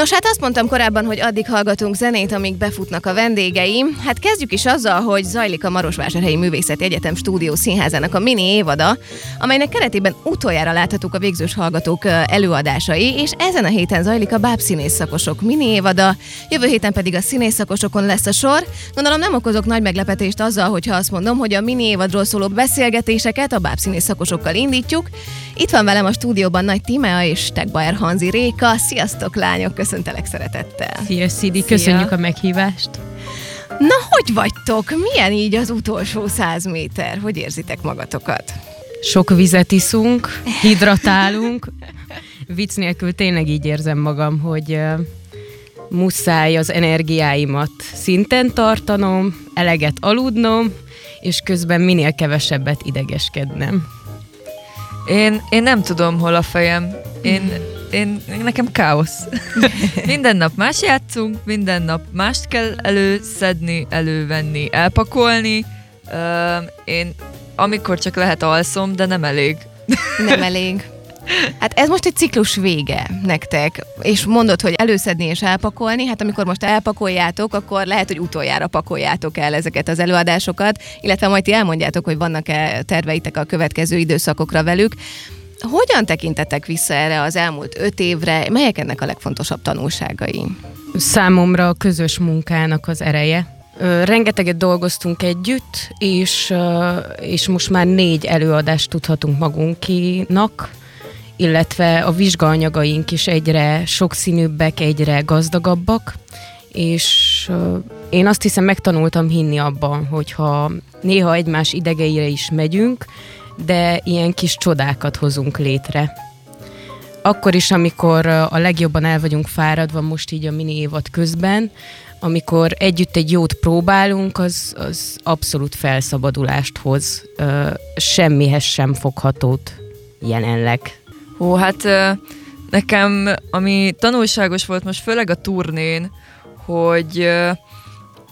Nos, hát azt mondtam korábban, hogy addig hallgatunk zenét, amíg befutnak a vendégeim. Hát kezdjük is azzal, hogy zajlik a Marosvásárhelyi Művészeti Egyetem Stúdió Színházának a mini évada, amelynek keretében utoljára láthatók a végzős hallgatók előadásai, és ezen a héten zajlik a bábszínész szakosok mini évada, jövő héten pedig a színész szakosokon lesz a sor. Gondolom nem okozok nagy meglepetést azzal, hogyha azt mondom, hogy a mini évadról szóló beszélgetéseket a bábszínész szakosokkal indítjuk. Itt van velem a stúdióban Nagy Tímea és Tegbauer Hanzi Réka. Sziasztok lányok, köszöntelek szeretettel. Szia Szidi, köszönjük a meghívást. Na, hogy vagytok? Milyen így az utolsó száz méter? Hogy érzitek magatokat? Sok vizet iszunk, hidratálunk. Vicc nélkül tényleg így érzem magam, hogy uh, muszáj az energiáimat szinten tartanom, eleget aludnom, és közben minél kevesebbet idegeskednem. Én, én nem tudom, hol a fejem. Én, én, nekem káosz. minden nap más játszunk, minden nap mást kell előszedni, elővenni, elpakolni. Uh, én amikor csak lehet alszom, de nem elég. Nem elég. Hát ez most egy ciklus vége nektek, és mondod, hogy előszedni és elpakolni, hát amikor most elpakoljátok, akkor lehet, hogy utoljára pakoljátok el ezeket az előadásokat, illetve majd ti elmondjátok, hogy vannak-e terveitek a következő időszakokra velük. Hogyan tekintetek vissza erre az elmúlt öt évre? Melyek ennek a legfontosabb tanulságai? Számomra a közös munkának az ereje. Rengeteget dolgoztunk együtt, és, és most már négy előadást tudhatunk magunkinak, illetve a vizsgaanyagaink is egyre sokszínűbbek, egyre gazdagabbak, és én azt hiszem megtanultam hinni abban, hogyha néha egymás idegeire is megyünk, de ilyen kis csodákat hozunk létre. Akkor is, amikor a legjobban el vagyunk fáradva, most így a mini évad közben, amikor együtt egy jót próbálunk, az, az abszolút felszabadulást hoz. Semmihez sem foghatót jelenleg. Ó, hát nekem, ami tanulságos volt most, főleg a turnén, hogy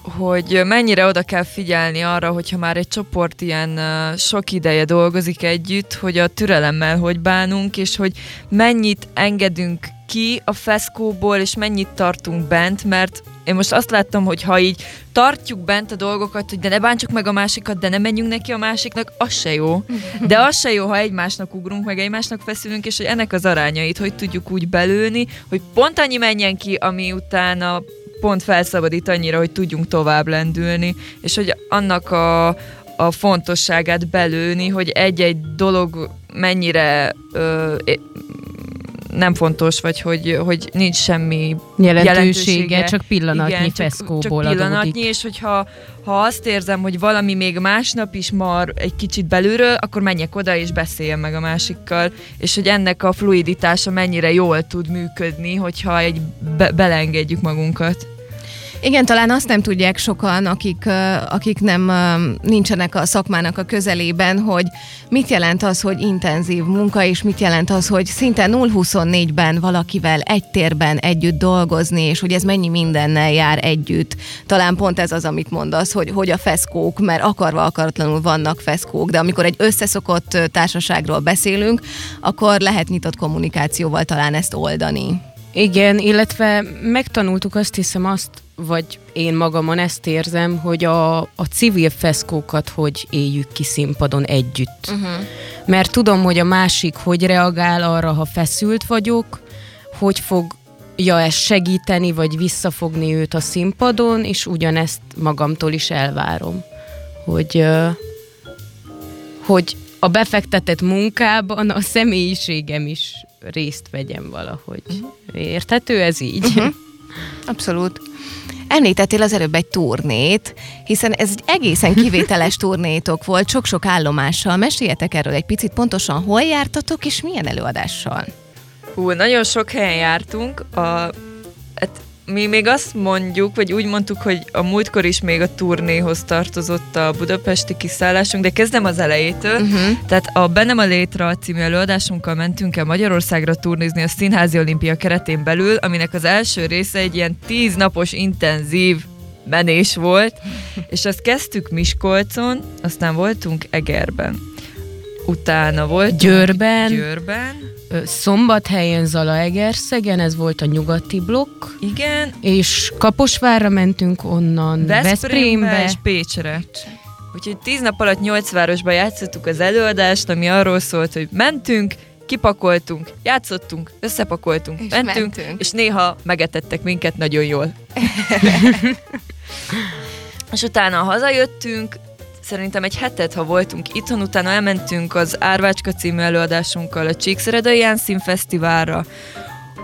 hogy mennyire oda kell figyelni arra, hogyha már egy csoport ilyen sok ideje dolgozik együtt, hogy a türelemmel hogy bánunk, és hogy mennyit engedünk ki a feszkóból, és mennyit tartunk bent, mert én most azt láttam, hogy ha így tartjuk bent a dolgokat, hogy de ne bántsuk meg a másikat, de ne menjünk neki a másiknak, az se jó. De az se jó, ha egymásnak ugrunk, meg egymásnak feszülünk, és hogy ennek az arányait, hogy tudjuk úgy belőni, hogy pont annyi menjen ki, ami utána pont felszabadít annyira, hogy tudjunk tovább lendülni, és hogy annak a, a fontosságát belőni, hogy egy-egy dolog mennyire ö, nem fontos, vagy hogy, hogy nincs semmi jelentősége, jelentősége csak pillanatnyi igen, feszkóból csak, csak pillanatnyi, adódik. és hogyha ha azt érzem, hogy valami még másnap is mar egy kicsit belülről, akkor menjek oda és beszéljem meg a másikkal, és hogy ennek a fluiditása mennyire jól tud működni, hogyha egy be- belengedjük magunkat. Igen, talán azt nem tudják sokan, akik, akik nem nincsenek a szakmának a közelében, hogy mit jelent az, hogy intenzív munka, és mit jelent az, hogy szinte 0-24-ben valakivel egy térben együtt dolgozni, és hogy ez mennyi mindennel jár együtt. Talán pont ez az, amit mondasz, hogy, hogy a feszkók, mert akarva akaratlanul vannak feszkók, de amikor egy összeszokott társaságról beszélünk, akkor lehet nyitott kommunikációval talán ezt oldani. Igen, illetve megtanultuk azt hiszem azt, vagy én magamon ezt érzem, hogy a, a civil feszkókat hogy éljük ki színpadon együtt. Uh-huh. Mert tudom, hogy a másik hogy reagál arra, ha feszült vagyok, hogy fog ja, ezt segíteni, vagy visszafogni őt a színpadon, és ugyanezt magamtól is elvárom. Hogy, hogy a befektetett munkában a személyiségem is részt vegyem valahogy. Uh-huh. Érthető ez így? Uh-huh. Abszolút. Említettél az előbb egy turnét, hiszen ez egy egészen kivételes turnétok volt, sok-sok állomással. Meséljetek erről egy picit pontosan, hol jártatok, és milyen előadással? Hú, nagyon sok helyen jártunk. A, hát mi még azt mondjuk, vagy úgy mondtuk, hogy a múltkor is még a turnéhoz tartozott a budapesti kiszállásunk, de kezdem az elejétől. Uh-huh. Tehát a Benem a Létra című előadásunkkal mentünk el Magyarországra turnézni a Színházi Olimpia keretén belül, aminek az első része egy ilyen tíz napos intenzív menés volt, és azt kezdtük Miskolcon, aztán voltunk Egerben utána volt Győrben, Győrben, Szombathelyen, Zalaegerszegen, ez volt a nyugati blokk, igen, és Kaposvárra mentünk onnan, Veszprémbe Veszprémbe, és Pécsre. Úgyhogy tíz nap alatt nyolc városba játszottuk az előadást, ami arról szólt, hogy mentünk, kipakoltunk, játszottunk, összepakoltunk, És mentünk, mentünk. és néha megetettek minket nagyon jól. és utána hazajöttünk, szerintem egy hetet, ha voltunk itthon, utána elmentünk az Árvácska című előadásunkkal a Csíkszeredai Jánszín Fesztiválra,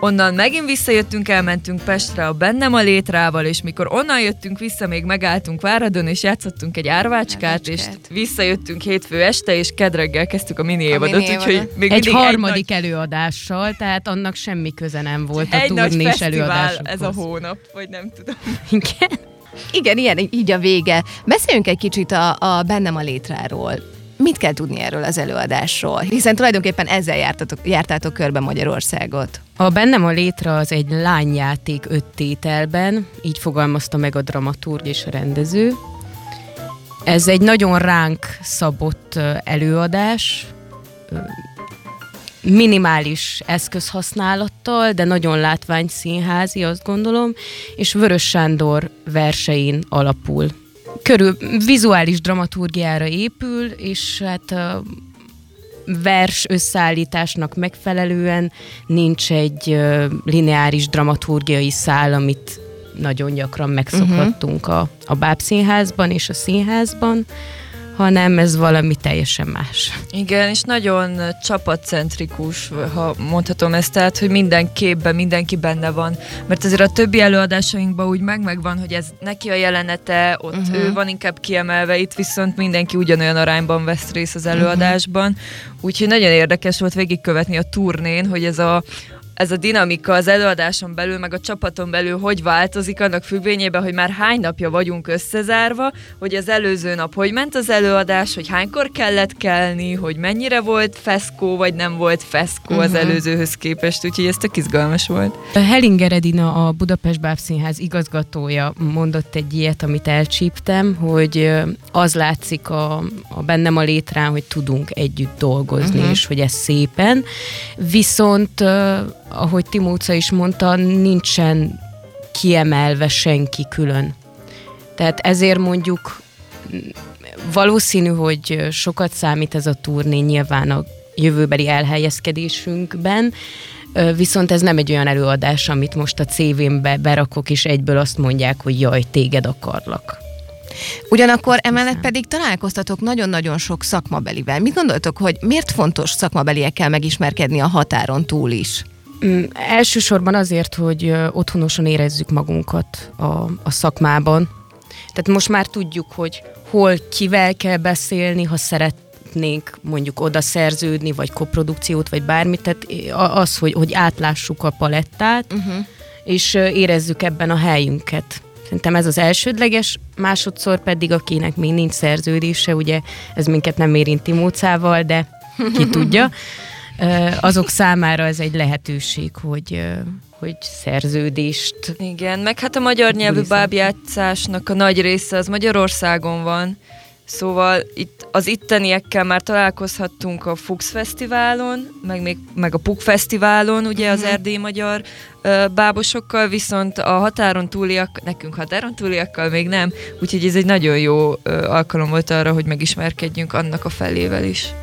Onnan megint visszajöttünk, elmentünk Pestre a Bennem a létrával, és mikor onnan jöttünk vissza, még megálltunk Váradon, és játszottunk egy árvácskát, és visszajöttünk hétfő este, és kedreggel kezdtük a mini évadot, úgyhogy még egy harmadik egy előadással, tehát annak semmi köze nem volt a egy nagy turnés előadásokhoz. ez a hónap, vagy nem tudom. Igen. Igen, ilyen így a vége. Beszéljünk egy kicsit a, a Bennem a létráról. Mit kell tudni erről az előadásról? Hiszen tulajdonképpen ezzel jártatok, jártátok körbe Magyarországot. A Bennem a létre az egy lányjáték öt tételben, így fogalmazta meg a dramaturg és a rendező. Ez egy nagyon ránk szabott előadás, minimális eszközhasználattal, de nagyon látványszínházi, azt gondolom, és Vörös Sándor versein alapul. Körül vizuális dramaturgiára épül, és hát a vers összeállításnak megfelelően nincs egy lineáris dramaturgiai szál, amit nagyon gyakran megszokhattunk a, a bábszínházban és a színházban, hanem ez valami teljesen más. Igen, és nagyon csapatcentrikus, ha mondhatom ezt, tehát, hogy minden képben mindenki benne van, mert azért a többi előadásainkban úgy meg megvan, hogy ez neki a jelenete, ott uh-huh. ő van inkább kiemelve, itt viszont mindenki ugyanolyan arányban vesz részt az előadásban, uh-huh. úgyhogy nagyon érdekes volt végigkövetni a turnén, hogy ez a ez a dinamika az előadáson belül, meg a csapaton belül hogy változik annak függvényében, hogy már hány napja vagyunk összezárva, hogy az előző nap hogy ment az előadás, hogy hánykor kellett kelni, hogy mennyire volt feszkó, vagy nem volt feszkó uh-huh. az előzőhöz képest, úgyhogy ez tök izgalmas volt. Hellinger Edina, a Budapest Bábszínház igazgatója mondott egy ilyet, amit elcsíptem, hogy az látszik a, a bennem a létrán, hogy tudunk együtt dolgozni, uh-huh. és hogy ez szépen. Viszont, ahogy Timóca is mondta, nincsen kiemelve senki külön. Tehát ezért mondjuk valószínű, hogy sokat számít ez a turné nyilván a jövőbeli elhelyezkedésünkben, viszont ez nem egy olyan előadás, amit most a CV-mbe berakok, és egyből azt mondják, hogy jaj, téged akarlak. Ugyanakkor emellett pedig találkoztatok nagyon-nagyon sok szakmabelivel. Mit gondoltok, hogy miért fontos szakmabeliekkel megismerkedni a határon túl is? Mm, Elsősorban azért, hogy otthonosan érezzük magunkat a, a szakmában. Tehát most már tudjuk, hogy hol kivel kell beszélni, ha szeretnénk mondjuk oda szerződni, vagy koprodukciót, vagy bármit. Tehát az, hogy, hogy átlássuk a palettát, uh-huh. és érezzük ebben a helyünket. Szerintem ez az elsődleges, másodszor pedig akinek még nincs szerződése, ugye ez minket nem érinti módszával, de ki tudja. Azok számára ez egy lehetőség, hogy, hogy szerződést Igen, meg hát a magyar nyelvű bábjátszásnak a nagy része az Magyarországon van, szóval itt az itteniekkel már találkozhattunk a Fuchs Fesztiválon, meg, még, meg a Puk Fesztiválon, ugye az erdélyi magyar ö, bábosokkal, viszont a határon túliak, nekünk határon túliakkal még nem, úgyhogy ez egy nagyon jó alkalom volt arra, hogy megismerkedjünk annak a felével is.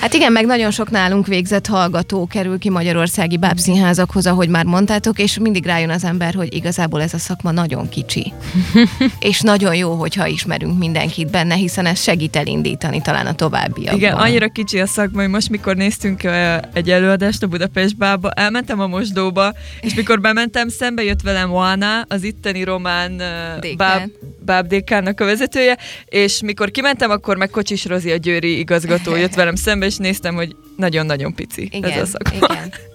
Hát igen, meg nagyon sok nálunk végzett hallgató kerül ki magyarországi bábszínházakhoz, ahogy már mondtátok, és mindig rájön az ember, hogy igazából ez a szakma nagyon kicsi. és nagyon jó, hogyha ismerünk mindenkit benne, hiszen ez segít elindítani talán a továbbiakban. Igen, annyira kicsi a szakma, hogy most, mikor néztünk egy előadást a Budapest bába, elmentem a mosdóba, és mikor bementem, szembe jött velem Juana, az itteni román Dékán. Báb, bábdékának a vezetője, és mikor kimentem, akkor meg Kocsis Rozi, a győri igazgató jött velem szembe, és néztem, hogy nagyon-nagyon pici Igen, ez a szakma. igen.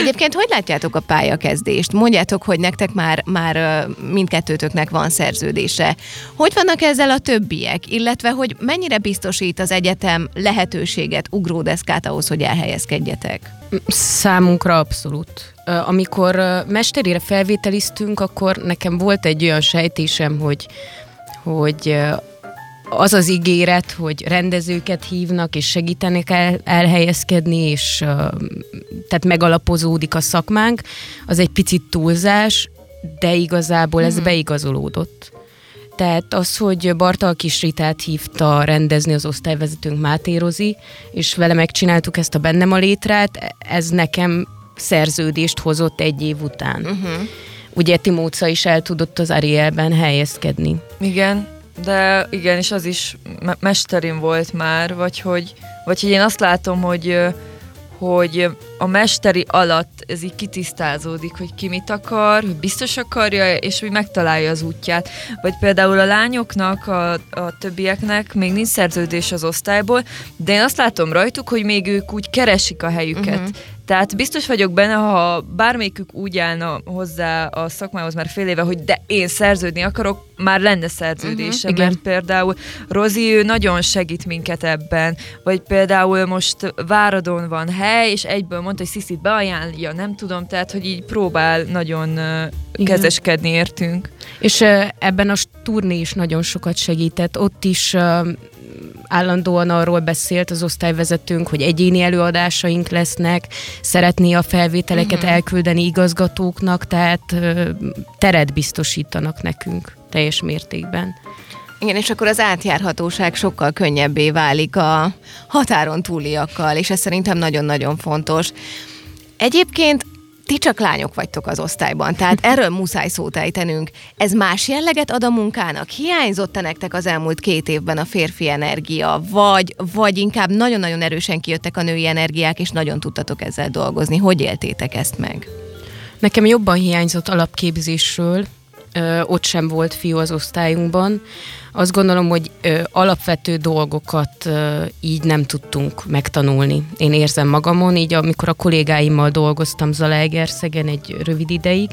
Egyébként hogy látjátok a pályakezdést? Mondjátok, hogy nektek már, már mindkettőtöknek van szerződése. Hogy vannak ezzel a többiek? Illetve, hogy mennyire biztosít az egyetem lehetőséget, ugródeszkát ahhoz, hogy elhelyezkedjetek? Számunkra abszolút. Amikor mesterére felvételiztünk, akkor nekem volt egy olyan sejtésem, hogy, hogy az az ígéret, hogy rendezőket hívnak, és segítenek el, elhelyezkedni, és uh, tehát megalapozódik a szakmánk, az egy picit túlzás, de igazából ez uh-huh. beigazolódott. Tehát az, hogy Bartal Kisritát hívta rendezni az osztályvezetőnk Máté Rozi, és vele megcsináltuk ezt a bennem a létrát, ez nekem szerződést hozott egy év után. Uh-huh. Ugye Timóca is el tudott az Arielben helyezkedni. Igen, de igen, és az is me- mesterin volt már, vagy hogy, vagy hogy én azt látom, hogy hogy a mesteri alatt ez így kitisztázódik, hogy ki mit akar, hogy biztos akarja, és hogy megtalálja az útját. Vagy például a lányoknak, a, a többieknek még nincs szerződés az osztályból, de én azt látom rajtuk, hogy még ők úgy keresik a helyüket. Uh-huh. Tehát biztos vagyok benne, ha bármelyikük úgy állna hozzá a szakmához már fél éve, hogy de én szerződni akarok, már lenne szerződése, uh-huh, mert például Rozi ő nagyon segít minket ebben, vagy például most Váradon van hely, és egyből mondta, hogy Sziszit beajánlja, nem tudom, tehát hogy így próbál nagyon igen. kezeskedni értünk. És ebben a turné is nagyon sokat segített, ott is állandóan arról beszélt az osztályvezetőnk, hogy egyéni előadásaink lesznek, szeretné a felvételeket uh-huh. elküldeni igazgatóknak, tehát teret biztosítanak nekünk teljes mértékben. Igen, és akkor az átjárhatóság sokkal könnyebbé válik a határon túliakkal, és ez szerintem nagyon-nagyon fontos. Egyébként ti csak lányok vagytok az osztályban, tehát erről muszáj szót ejtenünk. Ez más jelleget ad a munkának? Hiányzott-e nektek az elmúlt két évben a férfi energia, vagy, vagy inkább nagyon-nagyon erősen kijöttek a női energiák, és nagyon tudtatok ezzel dolgozni? Hogy éltétek ezt meg? Nekem jobban hiányzott alapképzésről, ö, ott sem volt fiú az osztályunkban. Azt gondolom, hogy ö, alapvető dolgokat ö, így nem tudtunk megtanulni. Én érzem magamon, így amikor a kollégáimmal dolgoztam Zalaegerszegen egy rövid ideig,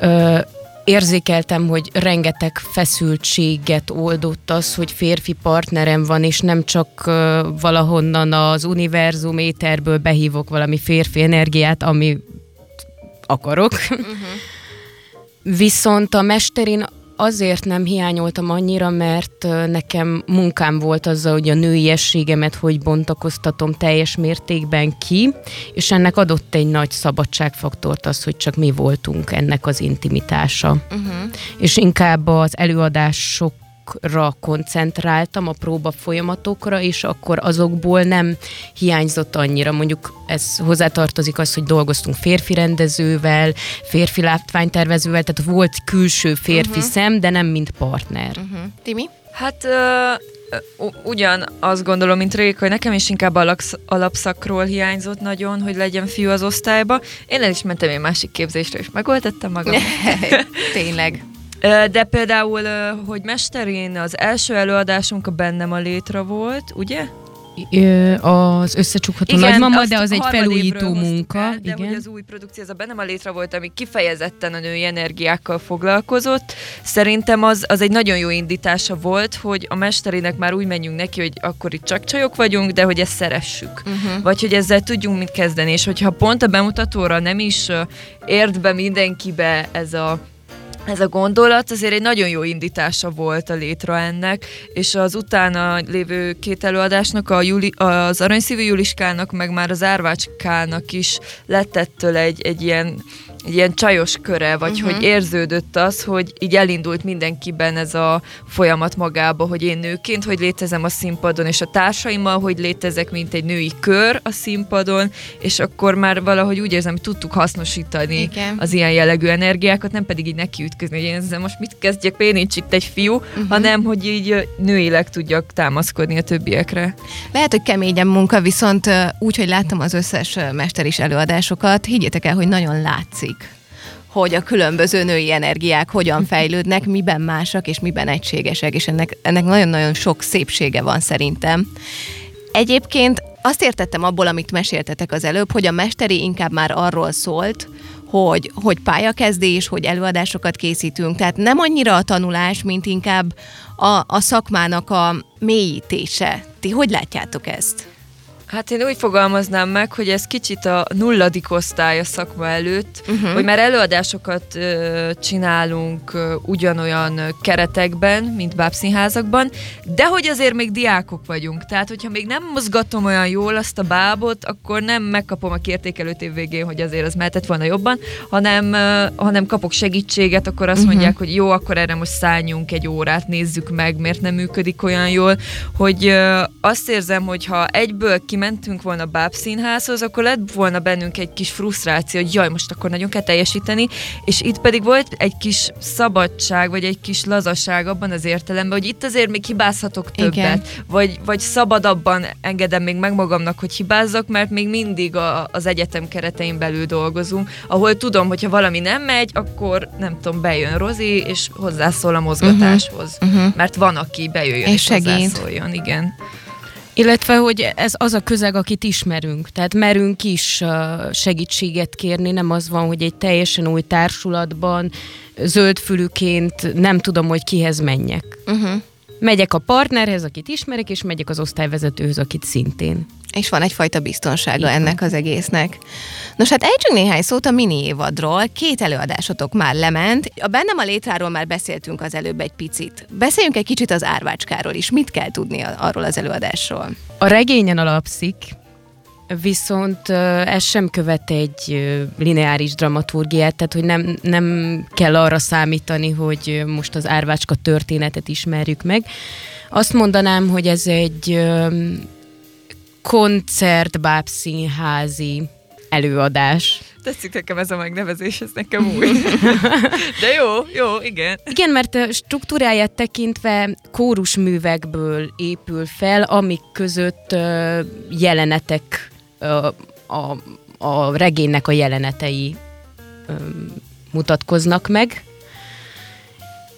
ö, érzékeltem, hogy rengeteg feszültséget oldott az, hogy férfi partnerem van, és nem csak uh, valahonnan az univerzum éterből behívok valami férfi energiát, ami akarok. Uh-huh. Viszont a mesterin azért nem hiányoltam annyira, mert nekem munkám volt azzal, hogy a nőiességemet hogy bontakoztatom teljes mértékben ki, és ennek adott egy nagy szabadságfaktort az, hogy csak mi voltunk ennek az intimitása. Uh-huh. És inkább az előadások folyamatokra koncentráltam, a próba folyamatokra, és akkor azokból nem hiányzott annyira. Mondjuk ez hozzátartozik az, hogy dolgoztunk férfi rendezővel, férfi látványtervezővel, tehát volt külső férfi uh-huh. szem, de nem mint partner. Uh-huh. Timi? Hát uh, ugyan azt gondolom, mint Réka, hogy nekem is inkább alapsz, alapszakról hiányzott nagyon, hogy legyen fiú az osztályba. Én el is mentem egy másik képzésre, és megoldottam magam. Tényleg. De például, hogy mesterén az első előadásunk a Bennem a létre volt, ugye? az összecsukható igen, nagymama, de az egy felújító munka. El, de igen. hogy az új produkció, az a bennem a létre volt, ami kifejezetten a női energiákkal foglalkozott. Szerintem az, az egy nagyon jó indítása volt, hogy a mesterének már úgy menjünk neki, hogy akkor itt csak csajok vagyunk, de hogy ezt szeressük. Uh-huh. Vagy hogy ezzel tudjunk mit kezdeni, és hogyha pont a bemutatóra nem is ért be mindenkibe ez a ez a gondolat azért egy nagyon jó indítása volt a létre ennek, és az utána lévő két előadásnak, a Juli, az Aranyszívű Juliskának, meg már az Árvácskának is lett ettől egy, egy ilyen egy ilyen csajos köre, vagy uh-huh. hogy érződött az, hogy így elindult mindenkiben ez a folyamat magába, hogy én nőként, hogy létezem a színpadon, és a társaimmal, hogy létezek, mint egy női kör a színpadon, és akkor már valahogy úgy érzem, hogy tudtuk hasznosítani Igen. az ilyen jellegű energiákat, nem pedig így nekiütközni, hogy én ezzel most mit kezdjek, én nincs itt egy fiú, uh-huh. hanem hogy így nőileg tudjak támaszkodni a többiekre. Lehet, hogy keményen munka, viszont úgy, hogy láttam az összes mesteris előadásokat, higgyétek el, hogy nagyon látszik hogy a különböző női energiák hogyan fejlődnek, miben másak és miben egységesek, és ennek, ennek nagyon-nagyon sok szépsége van szerintem. Egyébként azt értettem abból, amit meséltetek az előbb, hogy a mesteri inkább már arról szólt, hogy, hogy pályakezdés, hogy előadásokat készítünk, tehát nem annyira a tanulás, mint inkább a, a szakmának a mélyítése. Ti hogy látjátok ezt? Hát én úgy fogalmaznám meg, hogy ez kicsit a nulladik osztály a szakma előtt, uh-huh. hogy már előadásokat ö, csinálunk ö, ugyanolyan keretekben, mint bábszínházakban, de hogy azért még diákok vagyunk. Tehát, hogyha még nem mozgatom olyan jól azt a bábot, akkor nem megkapom a kiértékelőt év végén, hogy azért az mehetett volna jobban, hanem, ö, hanem kapok segítséget, akkor azt uh-huh. mondják, hogy jó, akkor erre most szálljunk egy órát, nézzük meg, miért nem működik olyan jól, hogy ö, azt érzem, hogy ha egyből ki kimentünk volna a bábszínházhoz, akkor lett volna bennünk egy kis frusztráció, hogy jaj, most akkor nagyon kell teljesíteni, és itt pedig volt egy kis szabadság, vagy egy kis lazaság abban az értelemben, hogy itt azért még hibázhatok többet, Igen. vagy, vagy szabadabban engedem még meg magamnak, hogy hibázzak, mert még mindig a, az egyetem keretein belül dolgozunk, ahol tudom, hogyha valami nem megy, akkor nem tudom, bejön Rozi, és hozzászól a mozgatáshoz. Uh-huh. Uh-huh. Mert van, aki bejöjjön és, és segít. hozzászóljon. Igen. Illetve, hogy ez az a közeg, akit ismerünk. Tehát merünk is segítséget kérni, nem az van, hogy egy teljesen új társulatban zöldfülüként nem tudom, hogy kihez menjek. Uh-huh. Megyek a partnerhez, akit ismerek, és megyek az osztályvezetőhöz, akit szintén és van egyfajta biztonsága Igen. ennek az egésznek. Nos, hát ejtsünk néhány szót a mini évadról. Két előadásotok már lement. A bennem a létráról már beszéltünk az előbb egy picit. Beszéljünk egy kicsit az árvácskáról is. Mit kell tudni arról az előadásról? A regényen alapszik, viszont ez sem követ egy lineáris dramaturgiát, tehát hogy nem, nem kell arra számítani, hogy most az árvácska történetet ismerjük meg. Azt mondanám, hogy ez egy koncertbábszínházi előadás. Tetszik nekem ez a megnevezés, ez nekem új. De jó, jó, igen. Igen, mert struktúráját tekintve kórusművekből épül fel, amik között jelenetek, a, a regénynek a jelenetei mutatkoznak meg.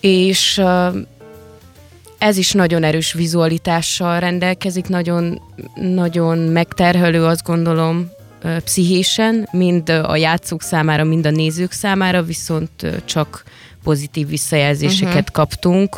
És ez is nagyon erős vizualitással rendelkezik, nagyon, nagyon megterhelő, azt gondolom, pszichésen, mind a játszók számára, mind a nézők számára, viszont csak pozitív visszajelzéseket uh-huh. kaptunk,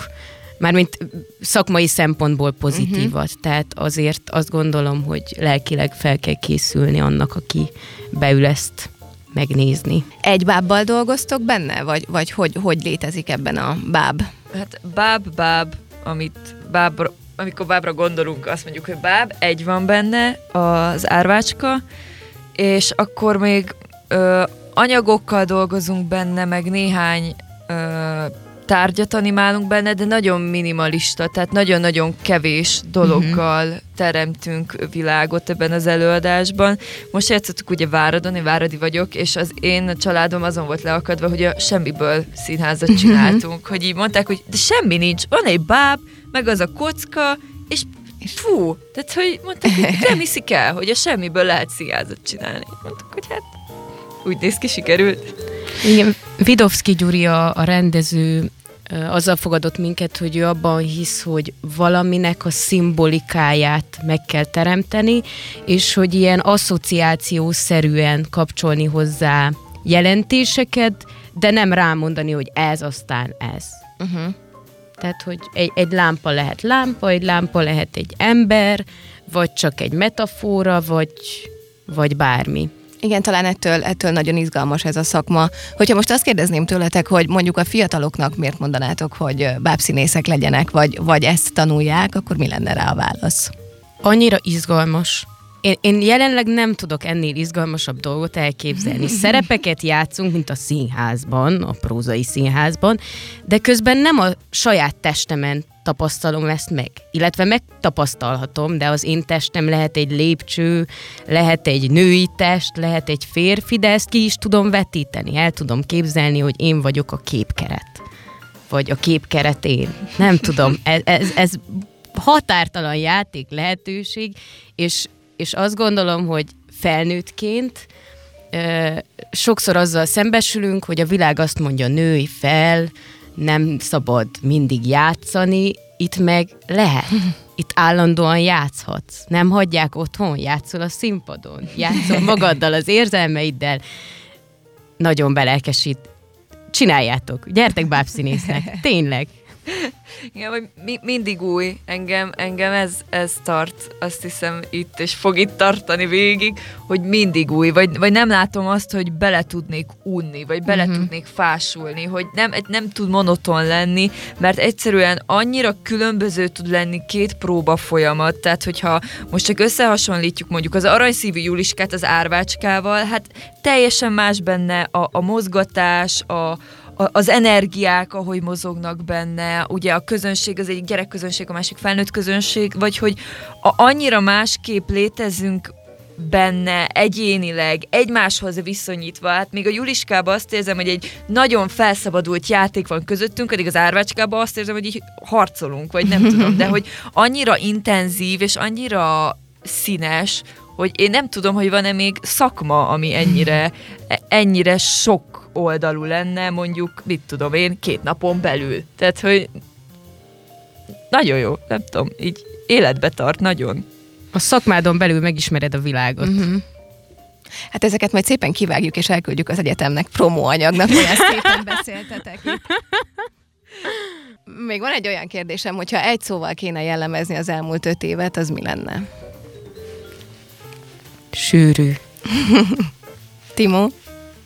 mármint szakmai szempontból pozitívat, uh-huh. tehát azért azt gondolom, hogy lelkileg fel kell készülni annak, aki beül ezt megnézni. Egy bábbal dolgoztok benne, vagy, vagy hogy, hogy létezik ebben a báb? Hát báb, báb, amit bábra, amikor bábra gondolunk, azt mondjuk, hogy báb, egy van benne, az árvácska, és akkor még ö, anyagokkal dolgozunk benne, meg néhány ö, tárgyat animálunk benne, de nagyon minimalista, tehát nagyon-nagyon kevés dologgal uh-huh. teremtünk világot ebben az előadásban. Most játszottuk ugye Váradon, én Váradi vagyok, és az én családom azon volt leakadva, hogy a semmiből színházat mhm. csináltunk, uh-huh. hogy így mondták, hogy de semmi nincs, van egy báb, meg az a kocka, és fú, tehát hogy mondták, hogy nem hiszik el, hogy a semmiből lehet színházat csinálni. Mondtuk, hogy hát úgy néz ki, sikerült. Igen, Vidovszki Gyuri a, a rendező azzal fogadott minket, hogy ő abban hisz, hogy valaminek a szimbolikáját meg kell teremteni, és hogy ilyen asszociációszerűen kapcsolni hozzá jelentéseket, de nem rámondani, hogy ez aztán ez. Uh-huh. Tehát, hogy egy, egy lámpa lehet lámpa, egy lámpa lehet egy ember, vagy csak egy metafora, vagy, vagy bármi. Igen, talán ettől, ettől nagyon izgalmas ez a szakma. Hogyha most azt kérdezném tőletek, hogy mondjuk a fiataloknak miért mondanátok, hogy bábszínészek legyenek, vagy, vagy ezt tanulják, akkor mi lenne rá a válasz? Annyira izgalmas. Én, én jelenleg nem tudok ennél izgalmasabb dolgot elképzelni. Szerepeket játszunk, mint a színházban, a prózai színházban, de közben nem a saját testemen tapasztalom ezt meg. Illetve megtapasztalhatom, de az én testem lehet egy lépcső, lehet egy női test, lehet egy férfi, de ezt ki is tudom vetíteni. El tudom képzelni, hogy én vagyok a képkeret. Vagy a képkeret én. Nem tudom. Ez, ez, ez határtalan játék lehetőség, és, és azt gondolom, hogy felnőttként sokszor azzal szembesülünk, hogy a világ azt mondja, női fel, nem szabad mindig játszani, itt meg lehet. Itt állandóan játszhatsz. Nem hagyják otthon, játszol a színpadon, játszol magaddal, az érzelmeiddel. Nagyon belelkesít. Csináljátok, gyertek bábszínésznek, tényleg. Igen, vagy mi, mindig új. Engem, engem ez, ez tart, azt hiszem itt, és fog itt tartani végig, hogy mindig új. Vagy, vagy nem látom azt, hogy bele tudnék unni, vagy bele uh-huh. tudnék fásulni, hogy nem, nem tud monoton lenni, mert egyszerűen annyira különböző tud lenni két próba folyamat. Tehát, hogyha most csak összehasonlítjuk mondjuk az aranyszívű Juliskát az árvácskával, hát teljesen más benne a, a mozgatás, a, az energiák, ahogy mozognak benne, ugye a közönség, az egyik gyerekközönség, a másik felnőtt közönség, vagy hogy a, annyira másképp létezünk benne egyénileg, egymáshoz viszonyítva. Hát még a Juliskában azt érzem, hogy egy nagyon felszabadult játék van közöttünk, addig az Árvácskában azt érzem, hogy így harcolunk, vagy nem tudom, de hogy annyira intenzív és annyira színes, hogy én nem tudom, hogy van-e még szakma, ami ennyire, ennyire sok oldalú lenne, mondjuk, mit tudom én, két napon belül. Tehát, hogy nagyon jó, nem tudom, így életbe tart nagyon. A szakmádon belül megismered a világot. Uh-huh. Hát ezeket majd szépen kivágjuk és elküldjük az egyetemnek promóanyagnak, hogy ezt szépen beszéltetek itt. Még van egy olyan kérdésem, hogyha egy szóval kéne jellemezni az elmúlt öt évet, az mi lenne? Sűrű. Timo?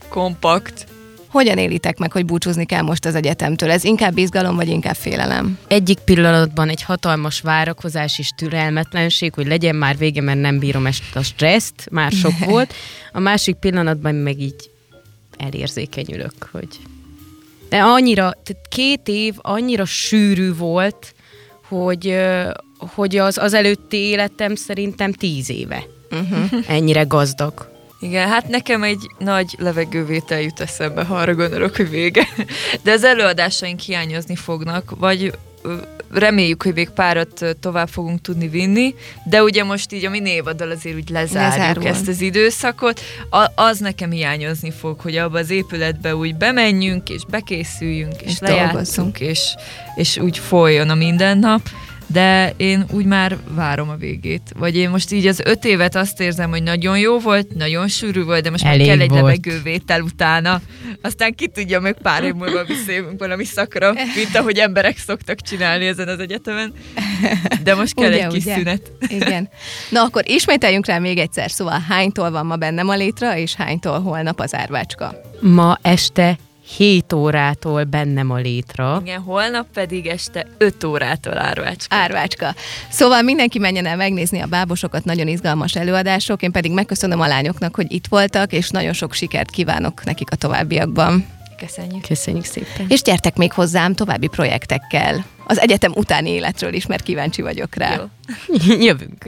Kompakt. Hogyan élitek meg, hogy búcsúzni kell most az egyetemtől? Ez inkább izgalom, vagy inkább félelem? Egyik pillanatban egy hatalmas várakozás és türelmetlenség, hogy legyen már vége, mert nem bírom ezt a stresszt, már sok volt. A másik pillanatban meg így elérzékenyülök, hogy... De annyira, tehát két év annyira sűrű volt, hogy, hogy az, az előtti életem szerintem tíz éve. Uh-huh. Ennyire gazdag. Igen, hát nekem egy nagy levegővétel jut eszembe, ha arra gondolok, hogy vége. De az előadásaink hiányozni fognak, vagy reméljük, hogy még párat tovább fogunk tudni vinni, de ugye most így a mi névaddal azért úgy lezárjuk Lezárul. ezt az időszakot, a, az nekem hiányozni fog, hogy abba az épületbe úgy bemenjünk, és bekészüljünk, és, és lejátszunk, és, és úgy folyjon a mindennap de én úgy már várom a végét. Vagy én most így az öt évet azt érzem, hogy nagyon jó volt, nagyon sűrű volt, de most Elég már kell egy volt. levegővétel utána. Aztán ki tudja, meg pár év múlva visszajövünk valami szakra, mint ahogy emberek szoktak csinálni ezen az egyetemen. De most kell ugye, egy kis ugye? szünet. Igen. Na akkor ismételjünk rá még egyszer, szóval hánytól van ma bennem a létra, és hánytól holnap az árvácska? Ma este 7 órától bennem a létra. Igen, holnap pedig este 5 órától árvácska. Árvácska. Szóval mindenki menjen el megnézni a bábosokat, nagyon izgalmas előadások, én pedig megköszönöm a lányoknak, hogy itt voltak, és nagyon sok sikert kívánok nekik a továbbiakban. Köszönjük. Köszönjük szépen. És gyertek még hozzám további projektekkel. Az egyetem utáni életről is, mert kíváncsi vagyok rá. Jó. Jövünk.